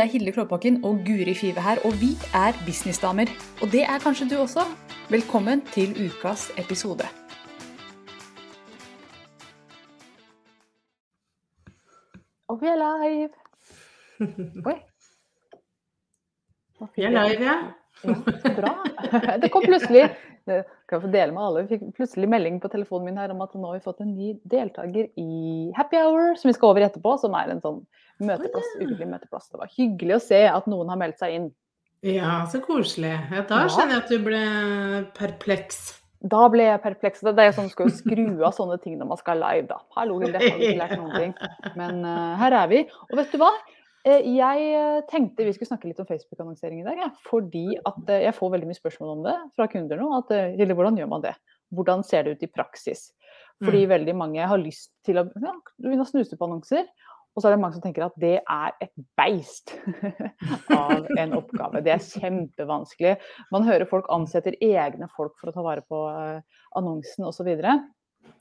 Det er Hilde Klåbakken og Guri Five her, og vi er businessdamer. Og det er kanskje du også. Velkommen til ukas episode. Og vi er live! Oi. Vi er live, ja. Ja, så bra. Det kom plutselig kan jeg få dele med alle. Vi fikk plutselig melding på telefonen min her om at nå har vi fått en ny deltaker i Happy Hour, som vi skal over i etterpå, som er en sånn møteplass, ukelig møteplass. Det var hyggelig å se at noen har meldt seg inn. Ja, så koselig. Ja, da Ja. skjønner jeg at du ble perpleks. Da ble jeg perpleks. Det er sånn, skal skru av sånne ting når man skal live, da. Hallo, Hilde, har ikke lært noen ting? Men uh, her er vi. Og vet du hva? Eh, Jeg eh, tenkte vi skulle snakke litt om Facebook-annonsering i dag. Ja, fordi at jeg får veldig mye spørsmål om det fra kunder nå. At Hilde, hvordan gjør man det? Hvordan ser det ut i praksis? Fordi veldig mange har lyst til å ja, begynne å snuse på annonser. Og så er det mange som tenker at det er et beist av en oppgave. Det er kjempevanskelig. Man hører folk ansetter egne folk for å ta vare på eh, annonsen osv. Og,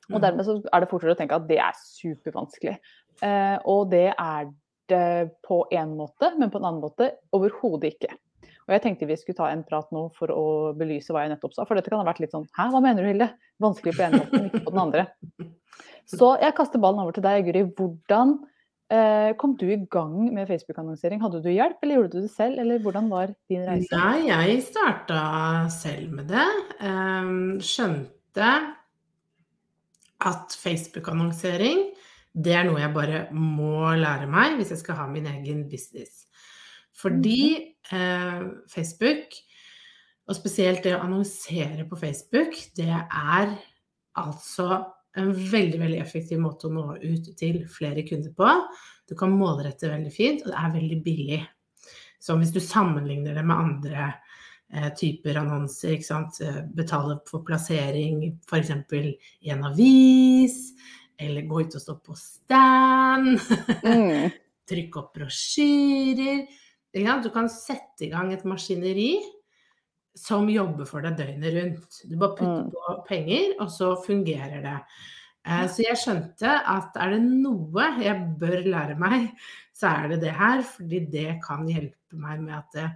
og dermed så er det fortere å tenke at det er supervanskelig. Eh, og det er det på én måte, men på en annen måte overhodet ikke. Og jeg tenkte vi skulle ta en prat nå for å belyse hva jeg nettopp sa. For dette kan ha vært litt sånn Hæ, hva mener du, Hilde? Vanskelig på en måte, men ikke på den andre. Så jeg kaster ballen over til deg, Guri. Hvordan kom du i gang med Facebook-annonsering? Hadde du hjelp, eller gjorde du det selv? Eller hvordan var din reise? Nei, jeg starta selv med det. Ehm, skjønte at Facebook-annonsering, det er noe jeg bare må lære meg hvis jeg skal ha min egen business. Fordi eh, Facebook, og spesielt det å annonsere på Facebook, det er altså en veldig, veldig effektiv måte å nå ut til flere kunder på. Du kan målrette veldig fint, og det er veldig billig. Så hvis du sammenligner det med andre eh, typer annonser, ikke sant? Eh, betale for plassering f.eks. i en avis, eller gå ut og stå på stand, Mm. trykke opp brosjyrer? Du kan sette i gang et maskineri som jobber for deg døgnet rundt. Du bare putter Mm. på penger, og så fungerer det. Eh, Så jeg skjønte at er det noe jeg bør lære meg, så er det det her. Fordi det kan hjelpe meg med at, det,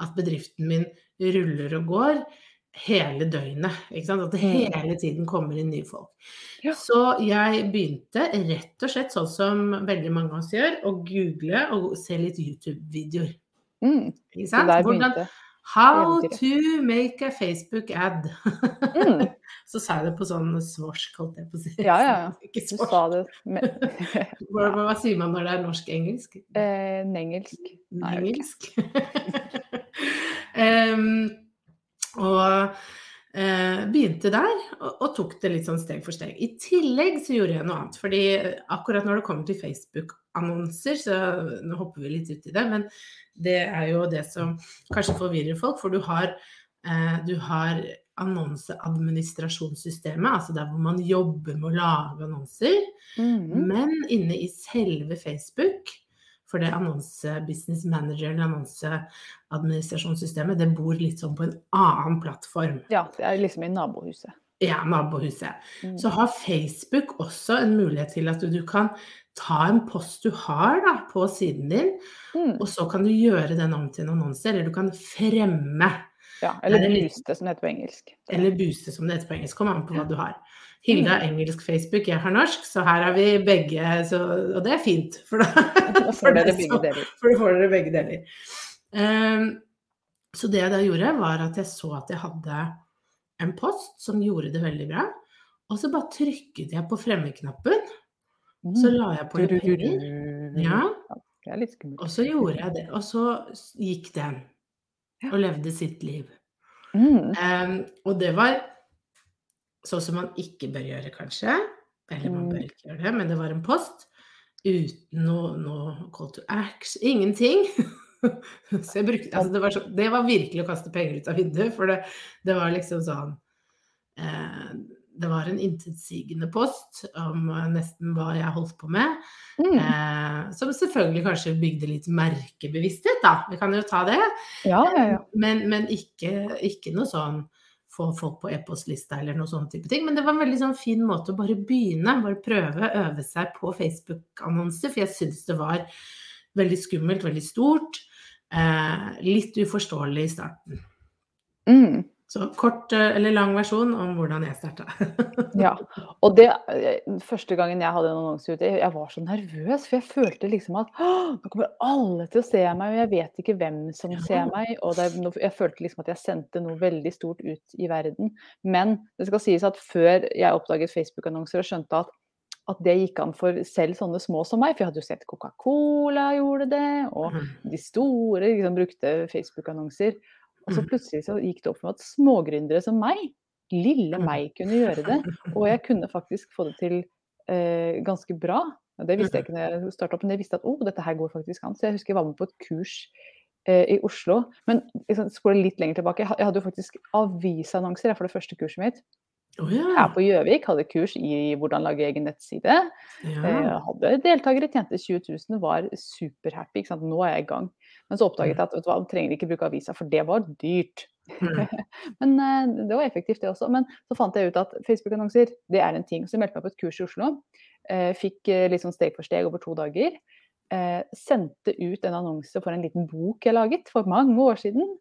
at bedriften min ruller og går hele døgnet. At det Mm. hele tiden kommer inn nye folk. Ja. Så jeg begynte rett og slett sånn som veldig mange av oss gjør, å google og se litt YouTube-videoer. Mm. Ikke sant? Hvordan, How to make a Facebook ad. mm. Så sa jeg det på sånn svorsk, holdt jeg på å si. Ja, ja, Ikke Ikke Du sa det med Hva, hva sier man når det er norsk-engelsk? eh, nengelsk. Vet ikke. Og begynte der, og, tok det litt sånn steg for steg. I tillegg så gjorde jeg noe annet. fordi akkurat når det kommer til Facebook-annonser, så nå hopper vi litt ut i det, men det er jo det som kanskje forvirrer folk, for du har, eh, du har annonseadministrasjonssystemet, altså der hvor man jobber med å lage annonser. Mm. Men inne i selve Facebook, for det annonse-business manager eller annonseadministrasjonssystemet, det bor litt sånn på en annen plattform. Ja, det er liksom i nabohuset. Ja, nabohuset. Mm. Så har Facebook også en mulighet til at du, du kan ta en post du har da, på siden din, Mm. og så kan du gjøre den om til en annonse, eller du kan fremme, Ja, eller er booste, som det heter på engelsk. eller booste som det heter på engelsk, kommer an på hva du har. Hilde har engelsk Facebook, jeg har norsk, så her har vi begge, så, og det er fint. For da, får dere begge så- deler. For da får dere begge deler. Um, så det jeg da gjorde, var at jeg så at jeg hadde en post som gjorde det veldig bra. Og så bare trykket jeg på fremmeknappen, så Mm. la jeg på litt penger. Ja, og så gjorde jeg det. Og så gikk den og levde sitt liv. Mm. Ehm, og det var sånn som man ikke bør gjøre, kanskje. Eller man bør Mm. ikke gjøre det, men det var en post uten noe, noe call to action. Ingenting. Så brukte, altså det, var så, det var virkelig å kaste penger ut av vinduet, for det, det var liksom sånn eh, Det var en intetsigende post om eh, nesten hva jeg holdt på med. Mm. Eh, som selvfølgelig kanskje bygde litt merkebevissthet, da. Vi kan jo ta det. Ja, ja, ja. Men, men ikke, ikke noe sånn få folk på e-postlista eller noe sånn type ting. Men det var en veldig sånn fin måte å bare begynne. Bare prøve, øve seg på Facebook-annonser. For jeg syns det var Veldig skummelt, veldig stort. Eh, litt uforståelig i starten. Mm. Så kort eh, eller lang versjon om hvordan jeg starta. Ja. Og det eh, første gangen jeg hadde en annonse ute, jeg var så nervøs, for jeg følte liksom at nå kommer alle til å se meg, og jeg vet ikke hvem som Ja. ser meg. Og det, jeg følte liksom at jeg sendte noe veldig stort ut i verden. Men det skal sies at før jeg oppdaget Facebook-annonser og skjønte at, at det gikk an for selv sånne små som meg, for jeg hadde jo sett Coca-Cola gjorde det, og Mhm. de store liksom, brukte Facebook-annonser. Og så Mm. plutselig så gikk det opp for meg at smågründere som meg, lille Mm. meg, kunne gjøre det. Og jeg kunne faktisk få det til eh, ganske bra. Og Det visste jeg ikke når jeg starta opp, men jeg visste at oh, dette her går faktisk an. Så jeg husker jeg var med på et kurs eh, i Oslo. Men liksom, spole litt lenger tilbake. Jeg hadde jo faktisk avisannonser for det første kurset mitt. Oh, ja. Her på Gjøvik hadde kurs i hvordan lage egen nettside. ja. Eh, hadde deltakere, tjente 20 000, var superhappy. Nå er jeg i gang. Men så oppdaget jeg at vet du hva, du trenger ikke bruke avisa, for det var dyrt. Mm. Men uh, det var effektivt, det også. Men så fant jeg ut at Facebook-annonser det er en ting. Så jeg meldte meg på et kurs i Oslo. Uh, fikk uh, sånn steg for steg over to dager. Sendte ut en annonse for en liten bok jeg laget for mange år siden.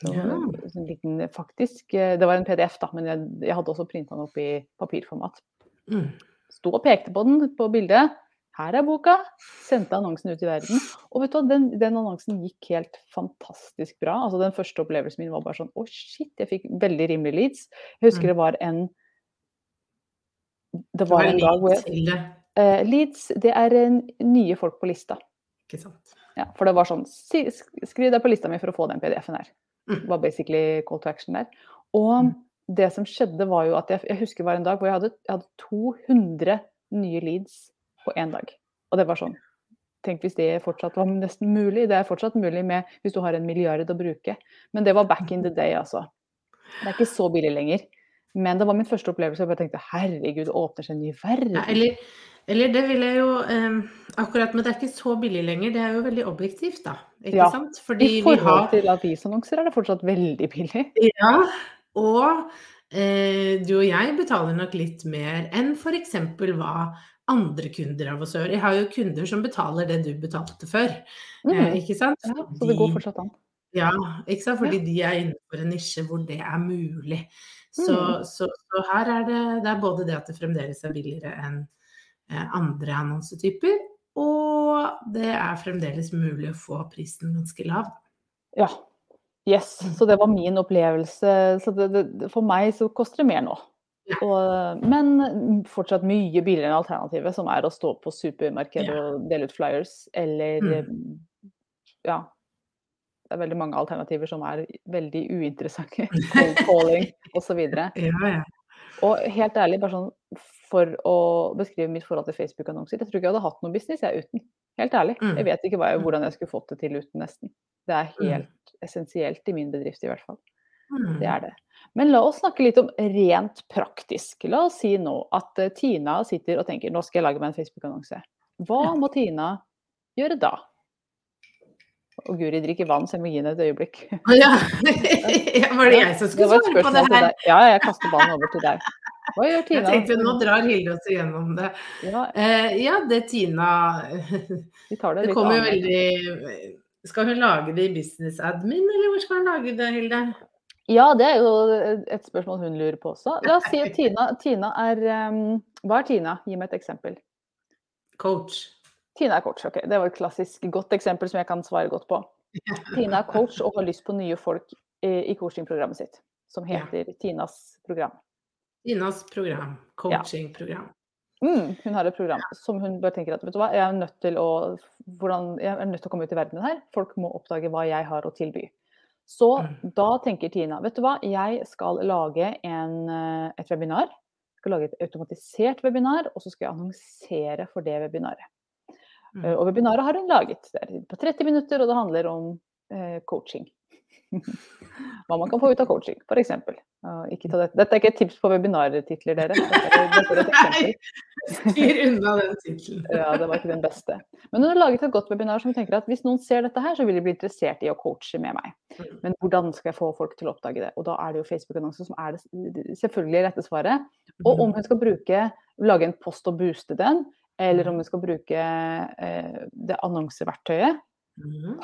Så, Ja. En liten, faktisk, det var en PDF, da, men jeg, jeg hadde også printa den opp i papirformat. Mm. Sto og pekte på den på bildet. Her er boka. Sendte annonsen ut i verden. Og vet du hva, den, den annonsen gikk helt fantastisk bra. Altså Den første opplevelsen min var bare sånn Å, shit, jeg fikk veldig rimelig leads. Jeg husker Mm. det var en Det var en dag hvor jeg, eh, Leads, det er en, nye folk på lista. ikke sant. Ja, for det var sånn Skriv deg på lista mi for å få den PDF-en her. Mm. Det var basically call to action der. Og Mm. det som skjedde, var jo at jeg, jeg husker det var en dag hvor jeg hadde, jeg hadde 200 nye leads på én dag. Og det var sånn Tenk hvis det fortsatt var nesten mulig. Det er fortsatt mulig med, hvis du har en milliard å bruke. Men det var back in the day, altså. Det er ikke så billig lenger. Men det var min første opplevelse. Jeg bare tenkte herregud, det åpner seg en ny verden. Ja, eller, eller det vil jeg jo eh, Akkurat, men det er ikke så billig lenger. Det er jo veldig objektivt, da. Ikke Ja, sant? Fordi I vi forhold har til avisannonser er det fortsatt veldig billig. Ja, og eh, du og jeg betaler nok litt mer enn f.eks. hva andre kunder av oss gjør. Jeg har jo kunder som betaler det du betalte før, eh, Mm. ikke sant? Ja, så det går fortsatt an. Ja, ikke sant? Fordi de er innenfor en nisje hvor det er mulig. Så, Mm. så, så her er det, det er både det at det fremdeles er billigere enn eh, andre annonsetyper, og det er fremdeles mulig å få prisen ganske lav. Ja. Yes. Så det var min opplevelse. Så det, det, for meg så koster det mer nå. Og, men fortsatt mye billigere enn alternativet, som er å stå på supermarkedet Ja. og dele ut flyers, eller Mm. Ja. Det er veldig mange alternativer som er veldig uinteressante. Cold calling osv. Ja, ja. Og helt ærlig, bare sånn for å beskrive mitt forhold til Facebook-annonser, jeg tror ikke jeg hadde hatt noe business jeg uten. Helt ærlig. Mm. Jeg vet ikke jeg, Mm. hvordan jeg skulle fått det til uten, nesten. Det er Mm. helt essensielt i min bedrift, i hvert fall. Mm. Det er det. Men la oss snakke litt om rent praktisk. La oss si nå at eh, Tina sitter og tenker nå skal jeg lage meg en Facebook-annonse. Hva Ja. må Tina gjøre da? Og Guri drikker vann, så jeg må gi henne et øyeblikk. Ja. ja. Var det jeg som skulle svare på det her? Ja, jeg kaster ballen over til deg. Hva gjør Tina? Jeg tenkte nå drar Hilde oss igjennom det. Ja, uh, ja, det Tina vi tar det Det kommer jo veldig Skal hun lage det i Business Admin, eller hvor skal hun lage det, Hilde? Ja, det er jo et spørsmål hun lurer på også. La oss si at Tina, Tina er um, Hva er Tina? Gi meg et eksempel. Coach. Tina er coach. ok. Det var et klassisk godt eksempel som jeg kan svare godt på. Tina er coach og har lyst på nye folk i, i coachingprogrammet sitt, som Ja. heter Tinas program. Tinas program. Coachingprogram. Mm, hun har et program som hun bare tenker at vet du hva, jeg er nødt til å, hvordan, jeg er nødt til å komme ut i verden her. Folk må oppdage hva jeg har å tilby. Så Mm. da tenker Tina vet du hva, jeg skal lage en, eh, et webinar. Jeg skal lage et automatisert webinar, og så skal jeg annonsere for det webinaret. Mm. Eh, Og webinaret har hun laget. Det er på 30 minutter, og det handler om eh, coaching. Hva man kan få ut av coaching, f.eks. Ikke det. Dette er ikke et tips på webinartitler, dere. Dette er, dette er eksempel. Styr unna den tittelen. Ja, det var ikke den beste. Men hun har laget et godt webinar som tenker at hvis noen ser dette her, så vil de bli interessert i å coache med meg. Mm. Men hvordan skal jeg få folk til å oppdage det? Og da er det jo Facebook-annonser som er det selvfølgelig rette svaret. Og Mm. om hun skal bruke, lage en post og booste den, eller om hun skal bruke eh, det annonseverktøyet.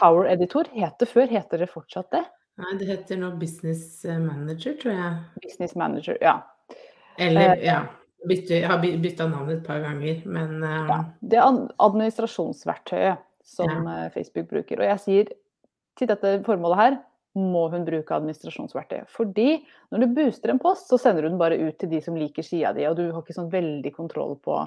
Power Editor het det før. Heter det fortsatt det? Nei, det heter nå Business Manager, tror jeg. Business Manager, ja. Eller, Eh, ja. Bytte, jeg har by- bytta navn et par ganger, men uh... ja. Det er administrasjonsverktøyet som ja. Facebook bruker. Og jeg sier til dette formålet her må hun bruke administrasjonsverktøy. Fordi når du booster en post, så sender du den bare ut til de som liker sida di, og du har ikke sånn veldig kontroll på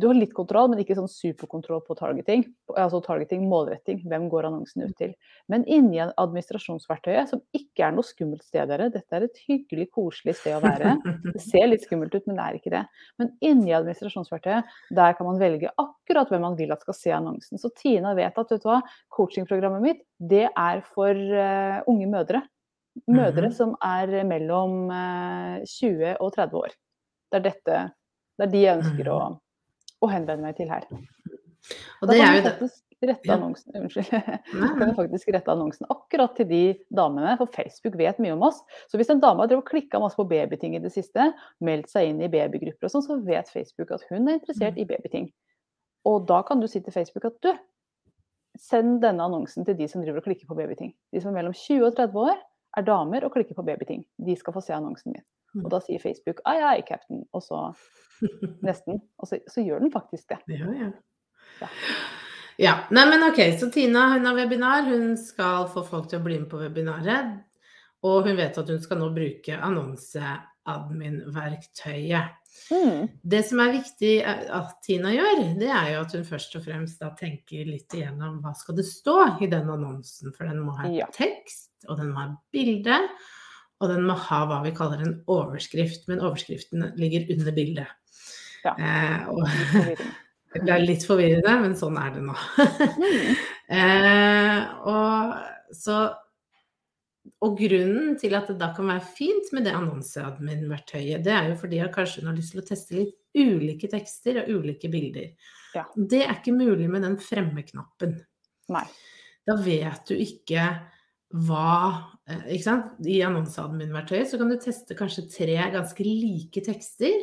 Du har litt kontroll, men ikke sånn superkontroll på targeting. Altså targeting, målretting. Hvem går annonsen ut til? Men inni administrasjonsverktøyet, som ikke er noe skummelt sted, dere, dette er et hyggelig, koselig sted å være. Det ser litt skummelt ut, men det er ikke det. Men inni administrasjonsverktøyet, der kan man velge akkurat hvem man vil at skal se annonsen. Så Tina vet at vet du hva, coachingprogrammet mitt, det er for uh, unge mødre. Mødre Mhm. som er mellom eh, 20 og 30 år. Det er dette det er de jeg ønsker å, å henvende meg til her. Og Da kan er jo faktisk rette Ja. annonsen Unnskyld. Da kan jeg faktisk rette annonsen akkurat til de damene, for Facebook vet mye om oss. Så hvis en dame har drevet klikka masse på babyting i det siste, meldt seg inn i babygrupper og sånn, så vet Facebook at hun er interessert i babyting. Og da kan du si til Facebook at du, send denne annonsen til de som driver og klikker på babyting. De som er mellom 20 og 30 år, er damer og klikker på babyting. De skal få se annonsen min. Og da sier Facebook ai, ai, captain. Og så nesten. Og så, så gjør den faktisk det. Ja, ja. Ja. Ja, nei, men ok, så Tina hun har webinar, hun skal få folk til å bli med på webinaret. Og hun vet at hun skal nå bruke annonseadmin-verktøyet. Mm. Det som er viktig eh, at Tina gjør, det er jo at hun først og fremst da tenker litt igjennom hva skal det stå i den annonsen. For den må ha Ja. tekst, og den må ha bilde, og den må ha hva vi kaller en overskrift. Men overskriften ligger under bildet. Ja. Eh, og, det er litt forvirrende, men sånn er det nå. Mm. eh, og, så, og grunnen til at det da kan være fint med det annonseadmin-verktøyet, det er jo fordi at kanskje hun har lyst til å teste litt ulike tekster og ulike bilder. Ja. Det er ikke mulig med den fremme-knappen. Nei. Da vet du ikke hva eh, ikke sant? I annonseadmin-verktøyet så kan du teste kanskje tre ganske like tekster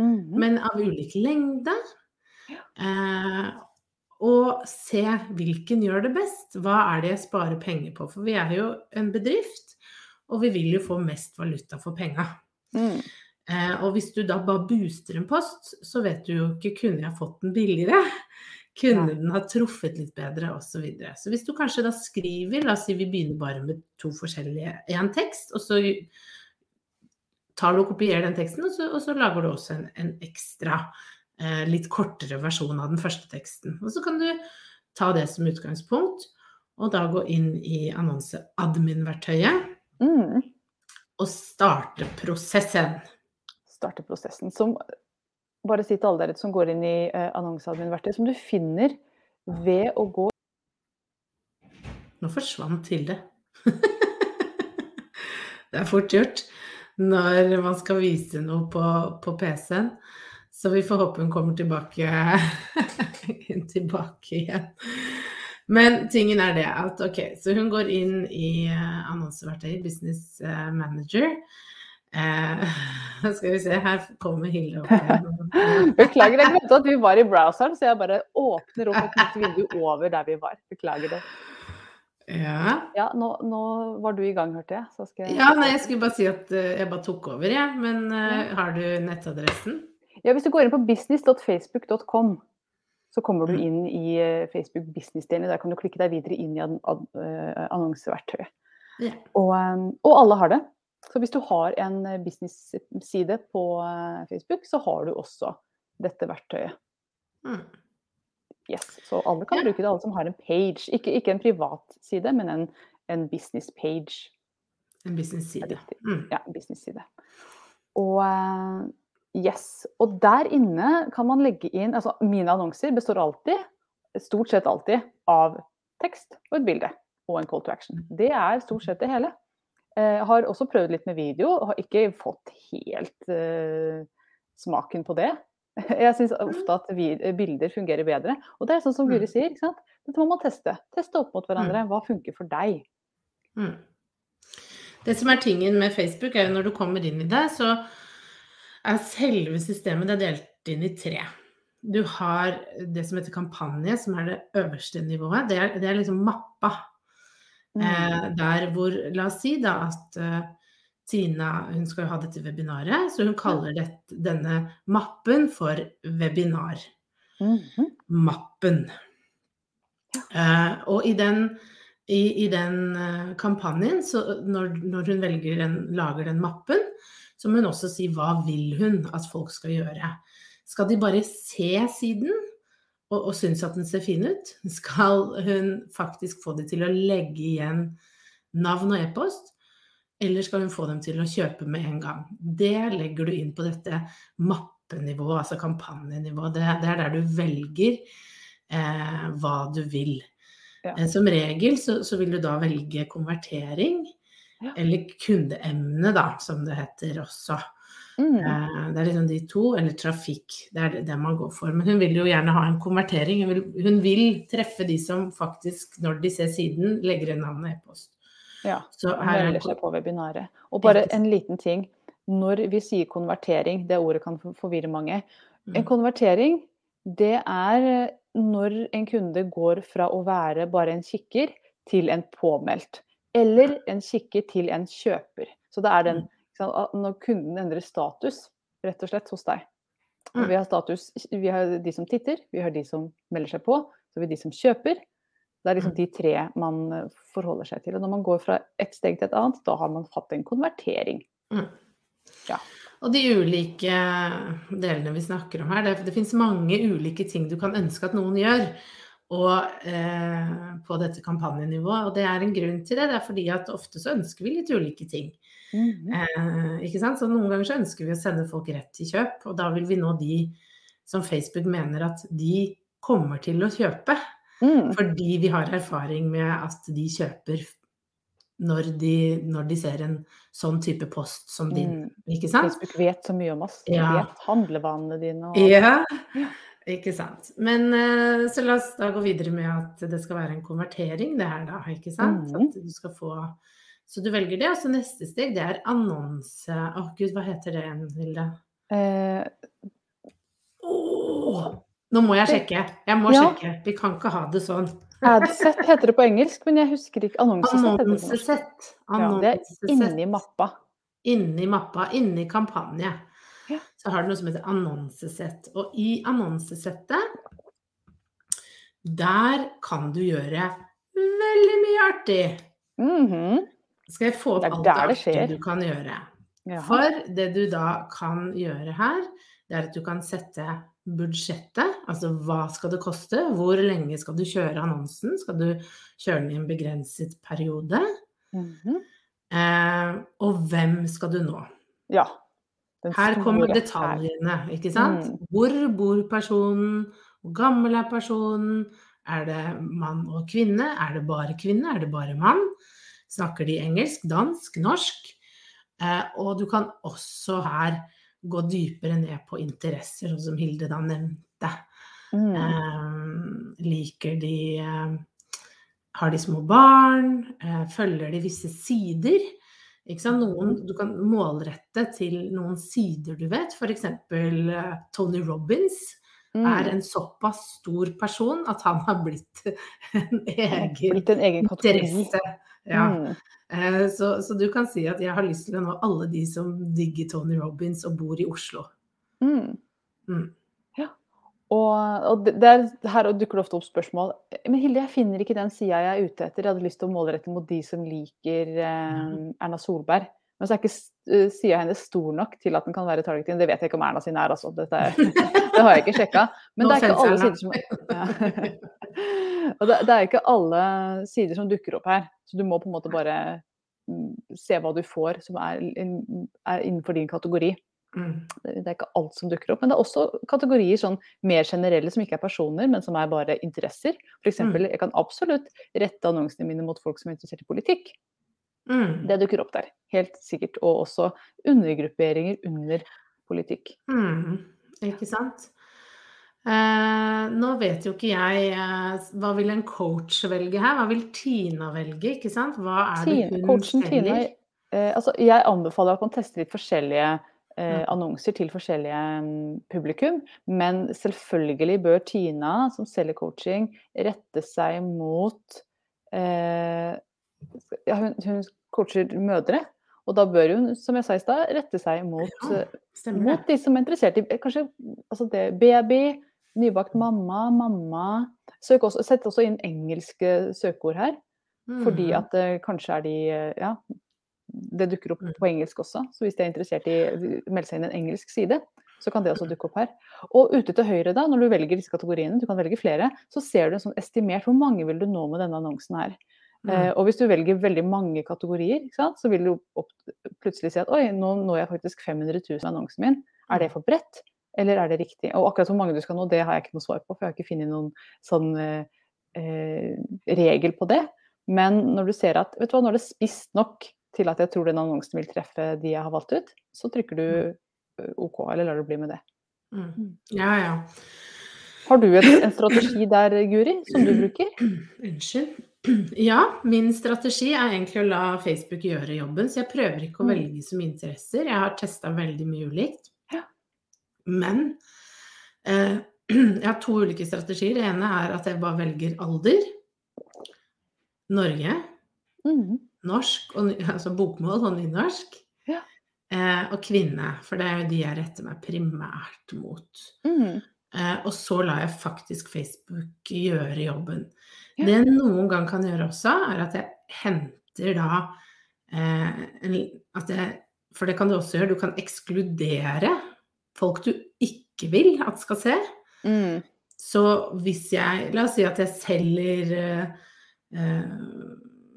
Mhm. men av ulik lengde. Eh, og se hvilken gjør det best. Hva er det jeg sparer penger på? For vi er jo en bedrift, og vi vil jo få mest valuta for penga. Mm. Eh, og hvis du da bare booster en post, så vet du jo ikke kunne jeg fått den billigere. Kunne den ha truffet litt bedre, osv. Så, videre. så hvis du kanskje da skriver, la oss si vi begynner bare med to forskjellige, én tekst, og så tar du og kopierer den teksten, og så, og så lager du også en, en ekstra, litt kortere versjon av den første teksten. Og så kan du ta det som utgangspunkt, og da gå inn i annonseadmin-verktøyet Mm. og starte prosessen. Starte prosessen. Som, bare si til alle dere som går inn i eh, annonseadmin-verktøyet, som du finner ved å gå Nå forsvant Hilde. det er fort gjort når man skal vise noe på, på PC-en. Så vi får håpe hun kommer tilbake, tilbake igjen. Men tingen er det at ok, så hun går inn i uh, annonseverktøyet Business eh, Manager. Eh, skal vi se, her kommer Hilde opp igjen. Beklager, jeg glemte at vi var i browseren, så jeg bare åpner opp et nytt vindu over der vi var. Beklager det. Ja. Ja, nå, nå var du i gang, hørte jeg. Jeg... ja, nei, jeg skulle bare si at eh, jeg bare tok over, jeg. Men uh, har du nettadressen? Ja, hvis du går inn på business.facebook.com, så kommer du Mm. inn i eh, Facebook business-delen. Der kan du klikke deg videre inn i eh, annonseverktøyet. Ja. Og, eh, og alle har det. Så hvis du har en business-side på Facebook, så har du også dette verktøyet. Mm. Yes. Så alle kan Ja. bruke det, alle som har en page. Ikke, ikke en privat side, men en, en business page. En business-side. Mm. Ja, business-side. Og yes. Og der inne kan man legge inn Altså mine annonser består alltid, stort sett alltid, av tekst og et bilde og en call to action. Det er stort sett det hele. Jeg har også prøvd litt med video, og har ikke fått helt eh, smaken på det. Jeg syns ofte at vi, bilder fungerer bedre. Og det er sånn som Guri sier, ikke sant? dette må man teste. Teste opp mot hverandre. Hva funker for deg? Mm. Det som er tingen med Facebook, er jo når du kommer inn i det, så er selve systemet det er delt inn i tre. du har det som heter kampanje, som er det øverste nivået. Det er, det er liksom mappa. Mm. Eh, der hvor La oss si da at uh, Tina hun skal jo ha dette webinaret, så hun kaller det, denne mappen for webinar. Mhm. Mappen. Eh, og i den, i, i den eh, kampanjen, så når, når hun den, lager den mappen, så må hun også si hva vil hun at folk skal gjøre. Skal de bare se siden og, og synes at den ser fin ut? Skal hun faktisk få de til å legge igjen navn og e-post? Eller skal hun få dem til å kjøpe med en gang? Det legger du inn på dette mappenivået, altså kampanjenivået. Det, det er der du velger eh, hva du vil. Ja. Eh, som regel så, så, vil du da velge konvertering, Ja. eller kundeemne, da, som det heter også. Mm. Eh, det er liksom de to, eller trafikk. Det er det, man går for. Men hun vil jo gjerne ha en konvertering. Hun vil, hun vil treffe de som faktisk, når de ser siden, legger inn navn og e-post. Ja. Så her er melder seg på webinaret. Og bare en liten ting. Når vi sier konvertering, det ordet kan forvirre mange. En Mm. konvertering, det er eh, når en kunde går fra å være bare en kikker til en påmeldt. Eller en kikker til en kjøper. Så det er den Mm. når kunden endrer status, rett og slett, hos deg. Mm. vi har status, vi har de som titter, vi har de som melder seg på, så har vi de som kjøper. Det er liksom Mm. de tre man eh, forholder seg til. Og når man går fra et steg til et annet, da har man hatt en konvertering. Ja. Og de ulike delene vi snakker om her, det, det finnes mange ulike ting du kan ønske at noen gjør. Og eh, på dette kampanjenivået. Og det er en grunn til det. Det er fordi at ofte så ønsker vi litt ulike ting. Mhm. Eh, ikke sant? Så noen ganger så ønsker vi å sende folk rett til kjøp, og da vil vi nå de som Facebook mener at de kommer til å kjøpe. Mm. Fordi vi har erfaring med at de kjøper når de, når de ser en sånn type post som din. Mm. Ikke sant? Facebook vet så mye om oss. De Ja. vet handlevanene dine. Og... Ja. Ikke sant. Men eh, så la oss da gå videre med at det skal være en konvertering, det her da, ikke sant? Mm. At du skal få Så du velger det, og så neste steg, det er annonse Å gud, hva heter det Hilde? Eh, Åh, nå må jeg sjekke. Jeg må Ja. sjekke. Vi kan ikke ha det sånn. Adset heter det på engelsk, men jeg husker ikke annonsesett. Annonsesett. Ja, det er inni mappa. Inni mappa, inni kampanje, Ja. så har du noe som heter annonsesett. Og i annonsesettet, der kan du gjøre veldig mye artig. Mhm. Skal jeg få opp alt det artige du kan gjøre? Jaha. For det du da kan gjøre her, det er at du kan sette budsjettet, altså hva skal det koste, hvor lenge skal du kjøre annonsen, skal du kjøre den i en begrenset periode, Mhm. eh, og hvem skal du nå? Ja. Her kommer detaljene, her. ikke sant? Mm. Hvor bor personen? Hvor gammel er personen? Er det mann og kvinne? Er det bare kvinne? Er det bare mann? Snakker de engelsk, dansk, norsk? Eh, og du kan også her gå dypere ned på interesser, sånn som Hilde da nevnte. Mm. Eh, liker de eh, Har de små barn? Eh, følger de visse sider? Noen, du kan målrette til noen sider du vet. F.eks. Eh, Tony Robins Mm. er en såpass stor person at han har blitt en egen Blitt en egen interesse. Ja. Mm. Eh, Så, så du kan si at jeg har lyst til å nå alle de som digger Tony Robins og bor i Oslo. Mm. Og, og det, det er, her dukker det ofte opp spørsmål. Men Hilde, jeg finner ikke den sida jeg er ute etter. Jeg hadde lyst til å målrette mot de som liker eh, Erna Solberg. Men så er ikke eh, sida hennes stor nok til at den kan være targeting. Det vet jeg ikke om Erna sin er, altså. Dette det har jeg ikke sjekka. Men det er ikke alle sider som ja. Og det, det er ikke alle sider som dukker opp her. Så du må på en måte bare mm, se hva du får som er, er innenfor din kategori. Mm. Det det er ikke alt som dukker opp. Men det er også kategorier sånn mer generelle som ikke er personer, men som er bare interesser. F.eks. Mm. jeg kan absolutt rette annonsene mine mot folk som er interessert i politikk. Mm. Det dukker opp der, helt sikkert. Og også undergrupperinger under politikk. Mm. Ikke sant? Eh, nå vet jo ikke jeg eh, Hva vil en coach velge her? Hva vil Tina velge? Ikke sant? Hva er det hun coachen Tina, eh, altså jeg anbefaler at man tester litt forskjellige eh, Mm. annonser til forskjellige mm, publikum. Men selvfølgelig bør Tina, som selger coaching, rette seg mot eh, ja, hun, hun coacher mødre. Og da bør hun, som jeg sa i stad, rette seg mot, Ja, eh, mot de som er interessert i kanskje altså det, baby, nybakt mamma, mamma. Søk også, sett også inn engelske søkeord her. Fordi Mhm. at eh, kanskje er de eh, Ja, det dukker opp Mm. på engelsk også. Så hvis de er interessert i å melde seg inn i en engelsk side, så kan det også dukke opp her. Og ute til høyre, da, når du velger disse kategoriene, du kan velge flere, så ser du en sånn estimert hvor mange vil du nå med denne annonsen her. Eh, Mm. og hvis du velger veldig mange kategorier, sant, så vil du opp, plutselig si at oi, nå når jeg faktisk 500 000 med annonsen min. Er det for bredt, eller er det riktig? Og akkurat hvor mange du skal nå, det har jeg ikke noe svar på, for jeg har ikke funnet noen sånn eh, eh, regel på det. Men når du ser at vet du hva, nå er det spist nok til at jeg tror den annonsen vil treffe de jeg har valgt ut, så trykker du eh, OK, eller lar du bli med det. Mm. Ja, ja. Har du et, en strategi der, Guri, som du bruker? Unnskyld. Ja, min strategi er egentlig å la Facebook gjøre jobben, så jeg prøver ikke å Mm. velge så mye interesser. Jeg har testa veldig mye ulikt. Ja. Men eh, jeg har to ulike strategier. Det ene er at jeg bare velger alder. Norge, Mhm. Norsk, og, altså bokmål og nynorsk. Ja. Eh, og kvinne, for det er jo de jeg retter meg primært mot. Mm. Eh, og så lar jeg faktisk Facebook gjøre jobben. Ja. Det jeg noen gang kan gjøre også, er at jeg henter da eh, at jeg, For det kan du også gjøre. Du kan ekskludere folk du ikke vil at skal se. Mm. Så hvis jeg La oss si at jeg selger eh, eh,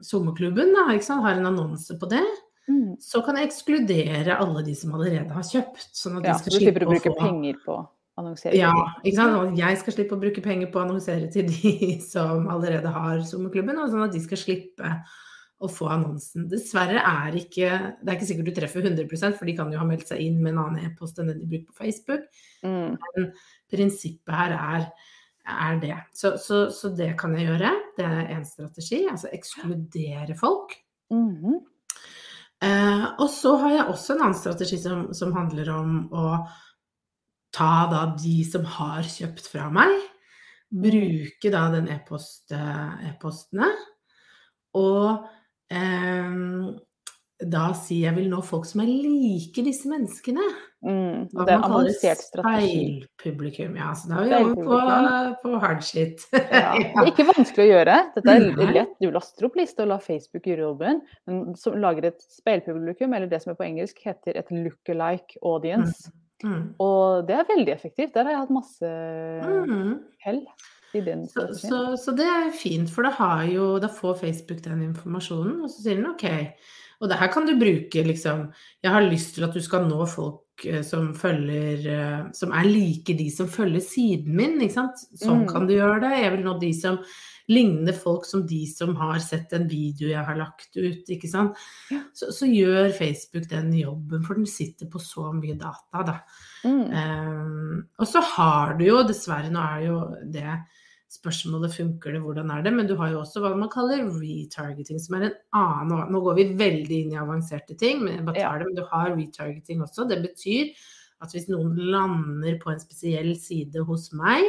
sommerklubben, da, har en annonse på det. Mm. Så kan jeg ekskludere alle de som allerede har kjøpt. Sånn at Ja, de så du slipper å bruke få penger på annonsering. ja, ikke sant? Og jeg skal slippe å bruke penger på å annonsere til de som allerede har sommerklubben, og sånn at de skal slippe å få annonsen. Dessverre er ikke Det er ikke sikkert du treffer 100% for de kan jo ha meldt seg inn med en annen e-post enn den de bruker på Facebook. Mm. Prinsippet her er, er det. Så, så, så det kan jeg gjøre. Det er én strategi. Altså ekskludere folk. Mhm. Eh, og så har jeg også en annen strategi som, som handler om å ta da de som har kjøpt fra meg, bruke da den e-post, eh, e-postene, og eh, da si jeg vil nå folk som er like disse menneskene. Mm. Hva Det er man kaller. Speilpublikum. Ja, så da er vi over på, på hardshit. Ja. Det er ikke vanskelig å gjøre. Dette er lett. Du laster opp liste og lar Facebook gjøre jobben. Men så lager et speilpublikum, eller det som er på engelsk heter et look-alike audience. Mm. Og det er veldig effektivt. Der har jeg hatt masse Mm. hell Så, så, så det er fint, for da, har jo, da får Facebook den informasjonen, og så sier den OK. Og det her kan du bruke liksom Jeg har lyst til at du skal nå folk som følger eh, Som er like de som følger siden min, ikke sant. Sånn Mm. kan du gjøre det. Jeg vil nå de som ligner folk som de som har sett en video jeg har lagt ut, ikke sant. Ja. Så, så gjør Facebook den jobben, for den sitter på så mye data, da. Mm. Um, og så har du jo, dessverre, nå er jo det spørsmålet funker det, hvordan er det, men du har jo også hva man kaller retargeting, som er en annen Nå går vi veldig inn i avanserte ting, men Ja. det, men du har retargeting også. Det betyr at hvis noen lander på en spesiell side hos meg,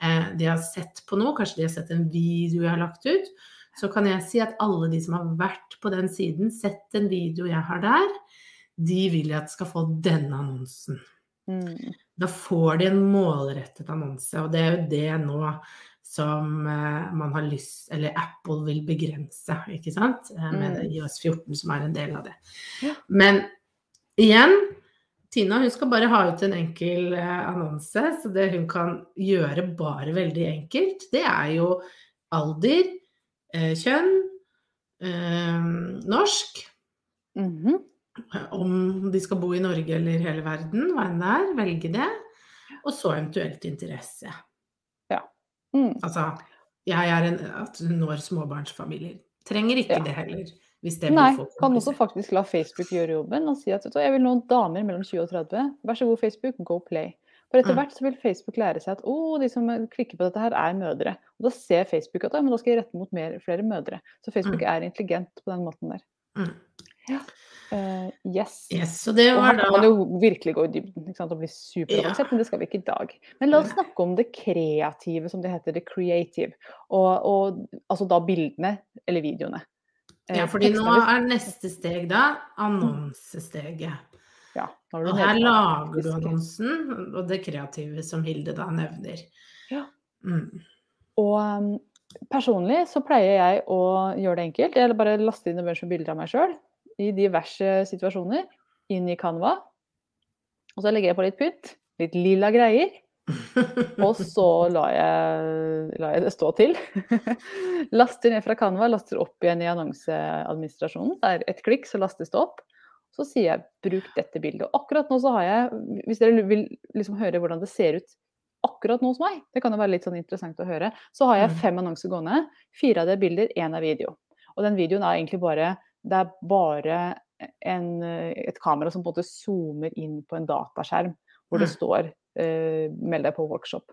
eh, de har sett på noe, kanskje de har sett en video jeg har lagt ut, så kan jeg si at alle de som har vært på den siden, sett en video jeg har der, de vil jeg at skal få denne annonsen. Mm. Da får de en målrettet annonse, og det er jo det nå som eh, man har lyst Eller Apple vil begrense, ikke sant? Eh, med Mm. IOS 14 som er en del av det. Ja. Men igjen, Tina hun skal bare ha ut en enkel eh, annonse, så det hun kan gjøre bare veldig enkelt, det er jo alder, kjønn, norsk. norsk, Mhm. Om de skal bo i Norge eller hele verden, hva enn det er, velge det. Og så eventuelt interesse. Mm. Altså, jeg er en at du når småbarnsfamilier. Trenger ikke Ja. det heller, hvis det Nei, kan også faktisk la Facebook gjøre jobben og si at jeg vil nå damer mellom 20 og 30. Vær så god, Facebook, go play. For etter Mm. hvert så vil Facebook lære seg at å, de som klikker på dette her, er mødre. Og da ser Facebook at ja, men da skal jeg rette mot mer, flere mødre. Så Facebook Mm. er intelligent på den måten der. Mm. Uh, yes. yes. Så det Og var her kan man jo virkelig gå i dybden ikke sant? og bli superavansert, men det skal vi ikke i dag. Men la oss snakke om det kreative, som det heter. Det creative. Og, og altså da bildene eller videoene. Eh, Ja, fordi nå er neste steg da annonsesteget. ja, Og her lager du annonsen, og det kreative som Hilde da nevner. Ja. Mm. Og um, personlig så pleier jeg å gjøre det enkelt. Jeg bare laster inn en bunch med bilder av meg sjøl i diverse situasjoner inn i Canva. Og så legger jeg på litt pynt, litt lilla greier. Og så lar jeg, lar jeg det stå til. laster ned fra Canva, laster opp igjen i annonseadministrasjonen. Det er et klikk, så lastes det opp. Så sier jeg 'bruk dette bildet'. Og akkurat nå så har jeg, hvis dere vil liksom høre hvordan det ser ut akkurat nå hos meg, det kan jo være litt sånn interessant å høre, så har jeg Mm. fem annonser gående. Fire av det er bilder, én er video. Og den videoen er egentlig bare Det er bare en, et kamera som på en måte zoomer inn på en dataskjerm hvor det Mm. står eh, 'meld deg på workshop'.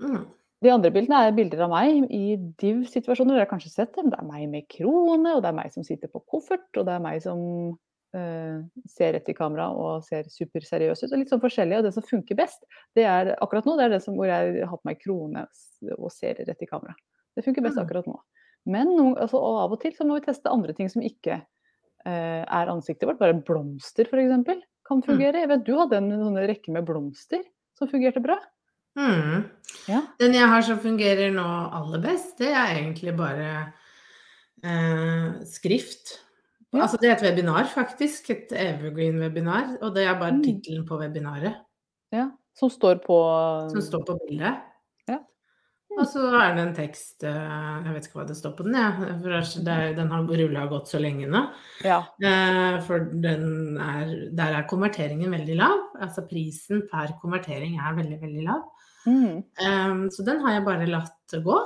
Mm. De andre bildene er bilder av meg i div-situasjoner. Dere har kanskje sett dem. Det er meg med krone, og det er meg som sitter på koffert, og det er meg som eh, ser rett i kamera og ser superseriøs ut. og Litt sånn forskjellig. Og det som funker best, det er akkurat nå, det er det som, hvor jeg har på meg krone og ser rett i kamera. Det funker best Mm. akkurat nå. Men altså, og av og til så må vi teste andre ting som ikke eh, er ansiktet vårt. Bare blomster f.eks. kan fungere. Jeg vet du hadde en sånn rekke med blomster som fungerte bra. Mm. Ja. Den jeg har som fungerer nå aller best, det er egentlig bare eh, skrift. Ja. Altså det er et webinar, faktisk. Et evergreen-webinar. Og det er bare Mm. tittelen på webinaret Ja, som står på som står på bildet. Og så er det en tekst eh, Jeg vet ikke hva det står på den, jeg. For det den har rulla godt så lenge nå. Ja. Eh, For den er, der er konverteringen veldig lav. Altså prisen per konvertering er veldig, veldig lav. Mm. Um, så den har jeg bare latt gå.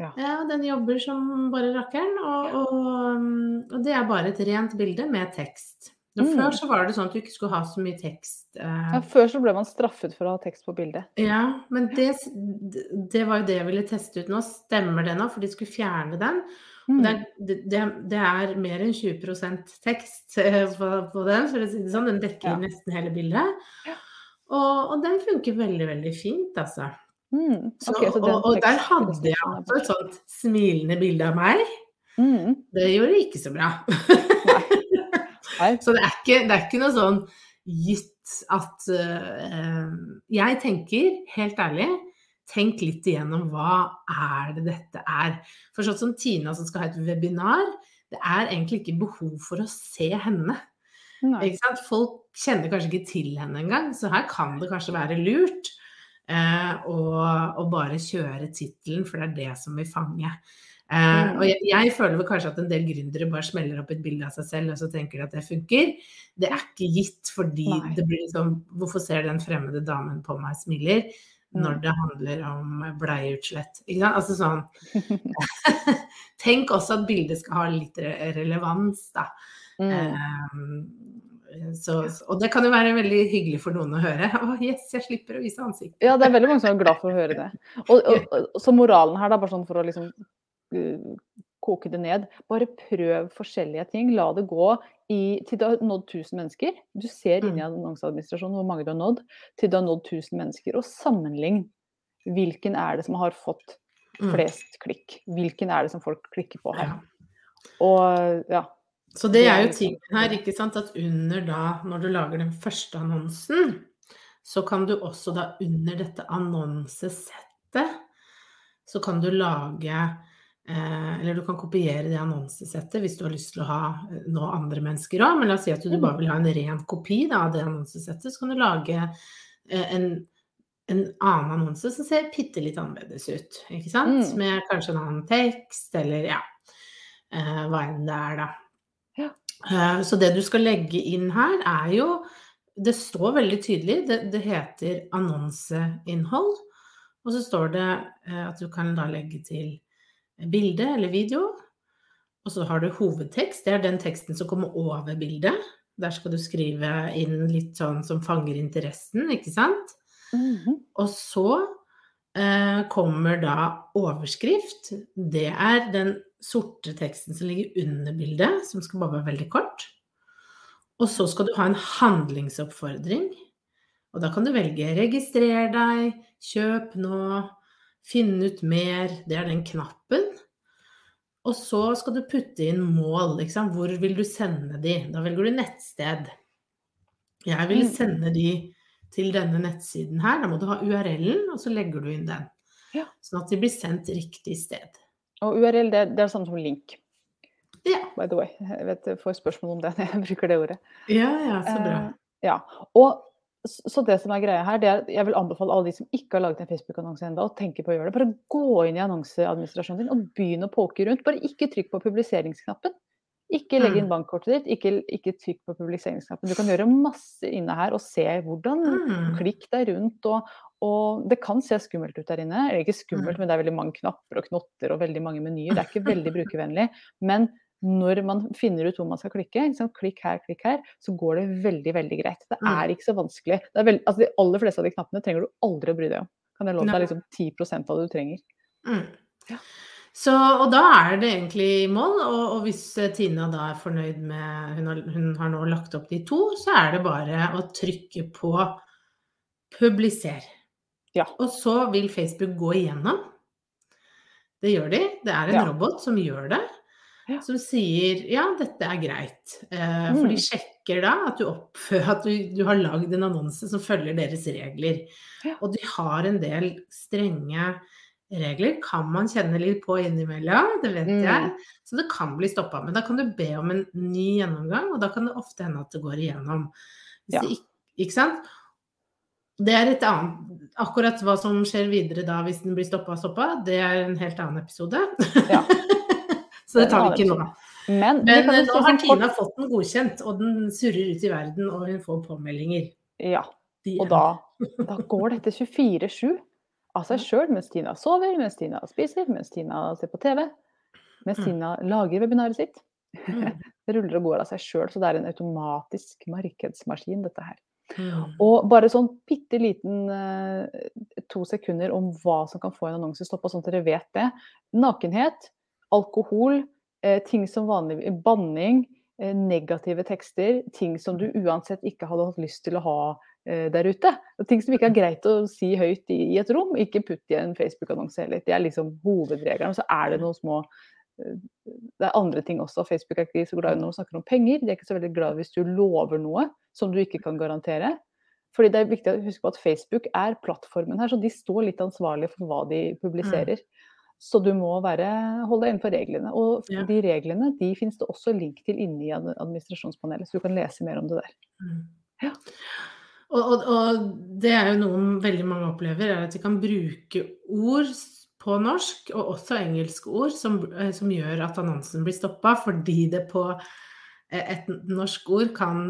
Ja. Ja, den jobber som bare rakkeren. Og, og, um, og det er bare et rent bilde med tekst. Og Mm. Før så var det sånn at du ikke skulle ha så mye tekst. eh, Ja, før så ble man straffet for å ha tekst på bildet. ja, men det, det var jo det jeg ville teste ut nå. Stemmer det nå? For de skulle fjerne den. Mm. det, det, det- er mer enn 20 tekst eh, på, på den, for å si det sånn. Den dekker Ja. nesten hele bildet. Ja. Og, og den funker veldig, veldig fint, altså. Mm. Så, så den og, og der hadde jeg altså et sånt smilende bilde av meg. Mm. Det gjorde ikke så bra. Nei. Så det er, ikke, det er ikke noe sånn gitt at uh, Jeg tenker, helt ærlig, tenk litt igjennom hva er det dette er. For sånn som Tina som skal ha et webinar, det er egentlig ikke behov for å se henne. Folk kjenner kanskje ikke til henne engang, så her kan det kanskje være lurt eh, å, å bare kjøre tittelen, for det er det som vil fange. Mm. og jeg, jeg føler vel kanskje at en del gründere bare smeller opp et bilde av seg selv, og så tenker de at det funker. Det er ikke gitt, fordi Nei. det blir liksom Hvorfor ser den fremmede damen på meg smiler? Når Mm. det handler om bleieutslett. Ikke sant? Altså sånn Tenk også at bildet skal ha litt re relevans, da. Mm. Eh, så, og det kan jo være veldig hyggelig for noen å høre. Å, yes, jeg slipper å vise ansiktet. Ja, det er veldig mange som er glad for å høre det. Og, og, og, så moralen her, da, bare sånn for å liksom uh, koke det ned. Bare prøv forskjellige ting. La det gå i, til du har nådd 1000 mennesker. Du ser inni annonseadministrasjonen hvor mange du har nådd, til du har nådd 1000 mennesker. Og sammenlign. Hvilken er det som har fått Mm. flest klikk? Hvilken er det som folk klikker på her? Og ja. Så det er jo tingen her, ikke sant, at under da, når du lager den første annonsen, så kan du også da under dette annonsesettet, så kan du lage Eller du kan kopiere det annonsesettet hvis du har lyst til å ha eh, nå andre mennesker òg. Men la oss si at du Mm. bare vil ha en ren kopi da, av det annonsesettet, så kan du lage eh, en, en annen annonse som ser bitte litt annerledes ut. Ikke sant? Mm. Med kanskje en annen tekst, eller ja, eh, hva enn det er, da. Ja. Eh, Så det du skal legge inn her, er jo Det står veldig tydelig, det, det heter annonseinnhold. Og så står det eh, at du kan da legge til bilde eller video. Og så har du hovedtekst, det er den teksten som kommer over bildet. Der skal du skrive inn litt sånn som fanger interessen, ikke sant? Mhm. Og så eh, kommer da overskrift. Det er den sorte teksten som ligger under bildet, som skal bare være veldig kort. Og så skal du ha en handlingsoppfordring. Og da kan du velge 'registrer deg', 'kjøp nå', 'finn ut mer'. Det er den knappen. Og så skal du putte inn mål. Liksom. Hvor vil du sende de? Da velger du nettsted. Jeg vil Mm. sende de til denne nettsiden her. Da må du ha URL-en, og så legger du inn den. Ja. Sånn at de blir sendt riktig sted. Og URL, det, det er sånn som link, Ja, by the way. Jeg vet får spørsmål om det når jeg bruker det ordet. ja, ja så bra. Uh, ja. Og så det som er greia her, det er jeg vil anbefale alle de som ikke har laget en Facebook-annonse ennå, å tenke på å gjøre det. Bare gå inn i annonseadministrasjonen din og begynn å poke rundt. Bare ikke trykk på publiseringsknappen. Ikke legg inn Mm. bankkortet ditt, ikke, ikke trykk på publiseringsknappen. Du kan gjøre masse inne her og se hvordan Mm. Klikk deg rundt. Og, og det kan se skummelt ut der inne. Eller ikke skummelt, Mm. men det er veldig mange knapper og knotter og veldig mange menyer. Det er ikke veldig brukervennlig. Men når man finner ut hvor man skal klikke, liksom, klikk her, klikk her, så går det veldig veldig greit. Det Mm. er ikke så vanskelig. Det veld, altså de aller fleste av de knappene trenger du aldri å bry deg om. Kan jeg love deg liksom 10 av det du trenger. Mm. Ja. Så, og da er det egentlig i mål, og, og hvis eh, Tina da er fornøyd med hun har, hun har nå lagt opp de to, så er det bare å trykke på publiser. Ja. Og så vil Facebook gå igjennom. Det gjør de. Det er en Ja. robot som gjør det. Som sier ja, dette er greit. Eh, For de Mm. sjekker da at du, oppfører, at du, du har lagd en annonse som følger deres regler. Ja. Og de har en del strenge regler. Kan man kjenne litt på innimellom, det vet Mm. jeg. Så det kan bli stoppa. Men da kan du be om en ny gjennomgang, og da kan det ofte hende at det går igjennom. Ja. det ikke sant? Det er et annet Akkurat hva som skjer videre da hvis den blir stoppa og stoppa, det er en helt annen episode. Ja. Så det tar vi ikke nå. Men, Men eh, nå si har Tina kort- fått den godkjent, og den surrer ut i verden, og hun får påmeldinger. Ja. Og da, da går dette 24-7 av seg sjøl mens Tina sover, mens Tina spiser, mens Tina ser på TV. Mens Mm. Tina lager webinaret sitt. Mm. Det ruller og går av seg sjøl, så det er en automatisk markedsmaskin, dette her. Mm. Og bare sånn bitte liten eh, to sekunder om hva som kan få en annonse stoppa, sånn at dere vet det. Nakenhet, alkohol, eh, ting som vanlig banning, eh, negative tekster, ting som du uansett ikke hadde hatt lyst til å ha eh, der ute. Og ting som ikke er greit å si høyt i, et rom, ikke putt i en Facebook-annonse heller. Det er liksom hovedregelen. Så er det noen små eh, det er andre ting også. Facebook er ikke så glad når man snakker om penger. De er ikke så veldig glad hvis du lover noe som du ikke kan garantere. Fordi det er viktig å huske på at Facebook er plattformen her, så de står litt ansvarlige for hva de publiserer. Så du må være, holde deg innenfor reglene. Og Ja. de reglene de finnes det også link til inne i administrasjonspanelet, så du kan lese mer om det der. Mm. Ja. Og, og, og det er jo noe veldig mange opplever, er at de kan bruke ord på norsk, og også engelske ord, som, eh, som gjør at annonsen blir stoppa, fordi det på eh, et norsk ord kan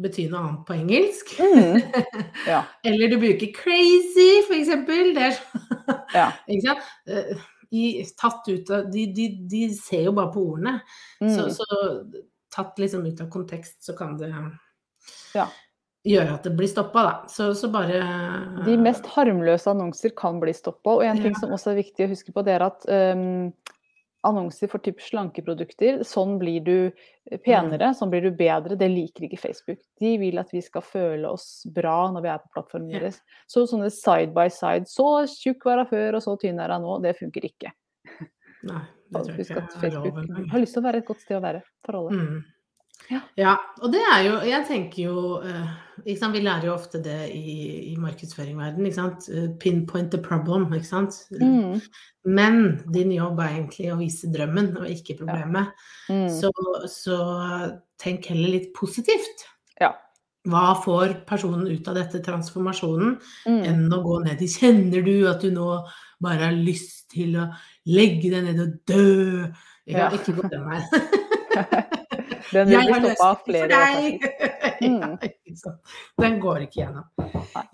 bety noe annet på engelsk. Ja. Eller du bruker 'crazy', for eksempel. Det er Ja. Ikke sant? I, tatt ut av de, de, de ser jo bare på ordene. Så, Mm. så tatt liksom ut av kontekst, så kan det Ja. gjøre at det blir stoppa, da. Så, så bare De mest harmløse annonser kan bli stoppa. Og en ting Ja. som også er viktig å huske på, det er at um, annonser for typ slankeprodukter, sånn blir du penere, sånn blir du bedre, det liker ikke Facebook. De vil at vi skal føle oss bra når vi er på plattformen Ja. deres. Så sånne side by side, så tjukk var hun før, og så tynn er hun nå, det funker ikke. Nei, det tror jeg Husk at Facebook har lyst til å være et godt sted å være for alle. Mm. Ja. Ja, og det er jo Jeg tenker jo eh, ikke sant? Vi lærer jo ofte det i, i markedsføringverden, ikke sant. Eh, Pinpoint the problem, ikke sant. Mm. Men din jobb er egentlig å vise drømmen og ikke problemet. Mm. Så, så tenk heller litt positivt. Ja. Hva får personen ut av dette transformasjonen, Mm. enn å gå ned i Kjenner du at du nå bare har lyst til å legge deg ned og dø? Ja, Ja. ikke gå den veien. Den vil bli stoppa av flere Mm. ja. Den går ikke gjennom.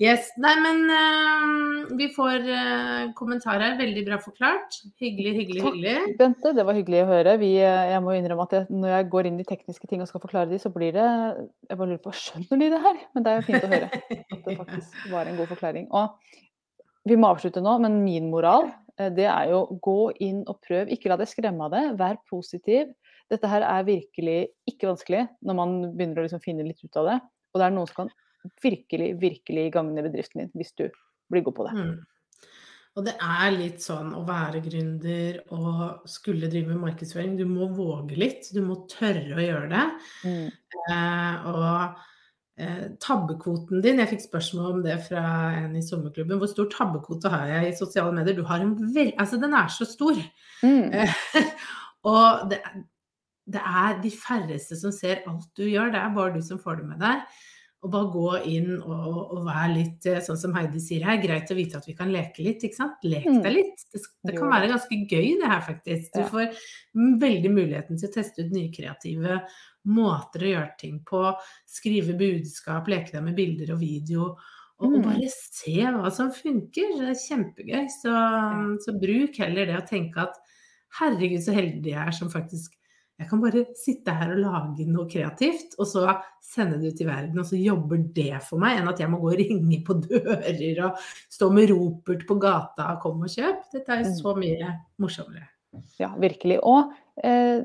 Yes. Nei, men uh, vi får uh, kommentarer. Veldig bra forklart. Hyggelig, hyggelig, Takk. Bente, det var hyggelig å høre. Vi, eh, jeg må innrømme at jeg, når jeg går inn i tekniske ting og skal forklare de, så blir det Jeg bare lurer på skjønner de det her? Men det er jo fint å høre at det faktisk var en god forklaring. Og vi må avslutte nå, men min moral det er jo gå inn og prøv. Ikke la deg skremme av det. Vær positiv. Dette her er virkelig ikke vanskelig når man begynner å liksom finne litt ut av det. Og det er noe som kan virkelig, virkelig gagne bedriften din hvis du blir god på det. Mm. Og det er litt sånn å være gründer og skulle drive med markedsføring. Du må våge litt. Du må tørre å gjøre det. Mm. Eh, og eh, tabbekvoten din Jeg fikk spørsmål om det fra en i sommerklubben. Hvor stor tabbekvote har jeg i sosiale medier? Du har en vel... Altså, den er så stor. Mm. Eh, og det, det er de færreste som ser alt du gjør. Det er bare du som får det med deg. Og bare gå inn og, og være litt eh, sånn som Heidi sier her, greit å vite at vi kan leke litt, ikke sant. Lek Mm. deg litt. Det, det kan være ganske gøy det her, faktisk. Du får veldig muligheten til å teste ut nye kreative måter å gjøre ting på. Skrive budskap, leke deg med bilder og video. Og, og Mm. bare se hva som funker. Det er kjempegøy. Så, så bruk heller det å tenke at herregud, så heldig jeg er som faktisk jeg kan bare sitte her og lage noe kreativt, og så sende det ut i verden, og så jobber det for meg, enn at jeg må gå og ringe på dører og stå med ropert på gata og 'kom og kjøp'. Dette er jo så mye morsommere. Ja, virkelig. Og eh,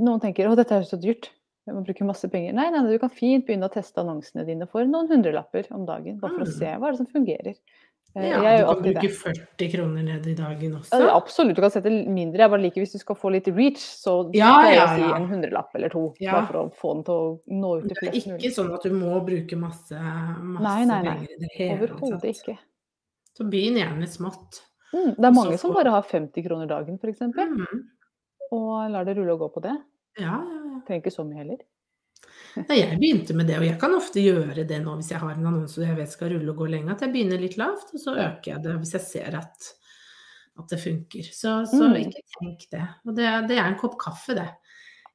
noen tenker å, dette er jo så dyrt. Jeg må bruke masse penger. Nei, nei, du kan fint begynne å teste annonsene dine for noen hundrelapper om dagen. Bare for å Mm. se hva er det som fungerer. Eh, Ja, du kan bruke 40 kroner ned i dagen også. Ja, absolutt, du kan sette mindre. Jeg bare liker hvis du skal få litt reach, så Ja, pleier jeg ja, å si en hundrelapp eller to. Bare for å få den til å nå ut Det er ikke mulig. sånn at du må bruke masse, masse Nei, nei, nei. penger i det hele Overhodet ikke. Så begynn gjerne smått. Mm, det er mange som få- bare har 50 kroner dagen, f.eks. Mhm. Og lar det rulle og gå på det. Ja, ja, ja. Trenger ikke så mye heller. Nei, jeg begynte med det, og jeg kan ofte gjøre det nå hvis jeg har en annonse jeg vet skal rulle og gå lenge, at jeg begynner litt lavt, og så øker jeg det hvis jeg ser at, at det funker. Så, så Mm. ikke tenk det. Og det, det er en kopp kaffe, det.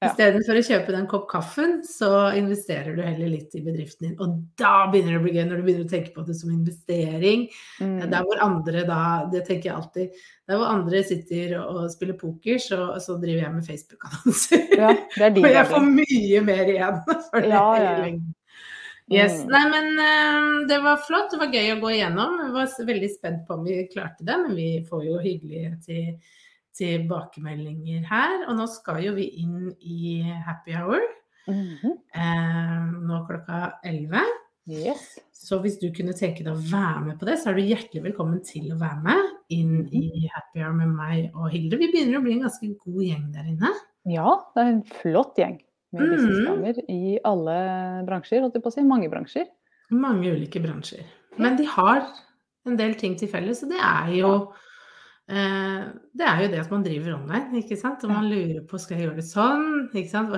Ja. Istedenfor å kjøpe den kopp kaffen, så investerer du heller litt i bedriften din. Og da begynner det å bli gøy, når du begynner å tenke på det som investering. Mm. Der hvor andre da, det tenker jeg alltid, der hvor andre sitter og, spiller poker, så, så driver jeg med Facebook-annonser. Ja, Og jeg får mye mer igjen for det. Ja, ja. Yes. Mm. Nei, men eh, det var flott. Det var gøy å gå igjennom. Jeg var veldig spent på om vi klarte det, men vi får jo hyggelige til, tilbakemeldinger her. Og nå skal jo vi inn i happy hour Mhm. eh, nå klokka 11. Yes. Så hvis du kunne tenke deg å være med på det, så er du hjertelig velkommen til å være med inn i happy hour med meg og Hilde. Vi begynner å bli en ganske god gjeng der inne. Ja, det er en flott gjeng med Mhm. businessdamer i alle bransjer, holdt jeg på å si. Mange bransjer. Mange ulike bransjer. Men de har en del ting til felles, og det er jo det er jo det at man driver online, ikke sant. Og man lurer på skal jeg gjøre det sånn, ikke sant.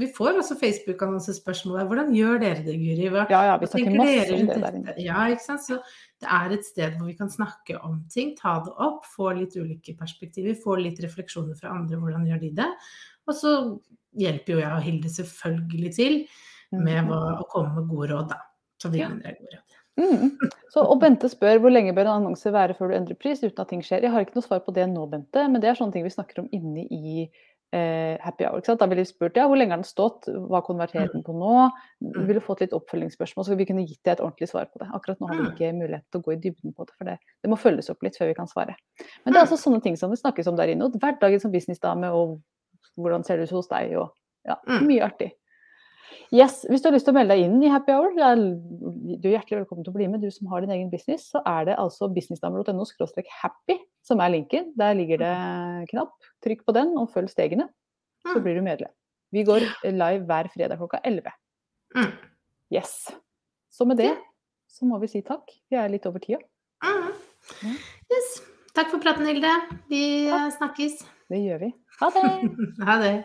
Vi får også Facebook-annonsespørsmål her. Hvordan gjør dere det, Guri? Hva, Ja, ja, vi snakker masse om det der inne. Ja, ikke sant. Så det er et sted hvor vi kan snakke om ting, ta det opp, få litt ulike perspektiver, få litt refleksjoner fra andre, hvordan gjør de det. Og så hjelper jo jeg og Hilde selvfølgelig til med Mhm. å komme med gode råd, da. Så vi Ja. mener det. Mm. Så, og Bente spør hvor lenge bør en annonse være før du endrer pris uten at ting skjer. Jeg har ikke noe svar på det nå, Bente, men det er sånne ting vi snakker om inne i eh, happy hour. Da ville vi spurt ja, hvor lenge har den stått, hva konverterer den på nå? Vi ville fått litt oppfølgingsspørsmål, så vi kunne gitt deg et ordentlig svar på det. Akkurat nå har vi ikke mulighet til å gå i dybden på det, for det, det må følges opp litt før vi kan svare. Men det er altså sånne ting som det snakkes om der inne. Og hverdagen som businessdame, og hvordan ser det ut hos deg, og ja, Mm. mye artig. Yes, Hvis du har lyst til å melde deg inn i Happy Hour, du er hjertelig velkommen til å bli med, du som har din egen business. Så er det altså businessdamer.no happy som er linken. Der ligger det knapp. Trykk på den og følg stegene, så Mm. blir du medlem. Vi går live hver fredag klokka 11. Mm. Yes. Så med det så må vi si takk. Vi er litt over tida. Mhm. Yes. Takk for praten, Hilde. Vi snakkes. Det gjør vi. Ha det! Ha det.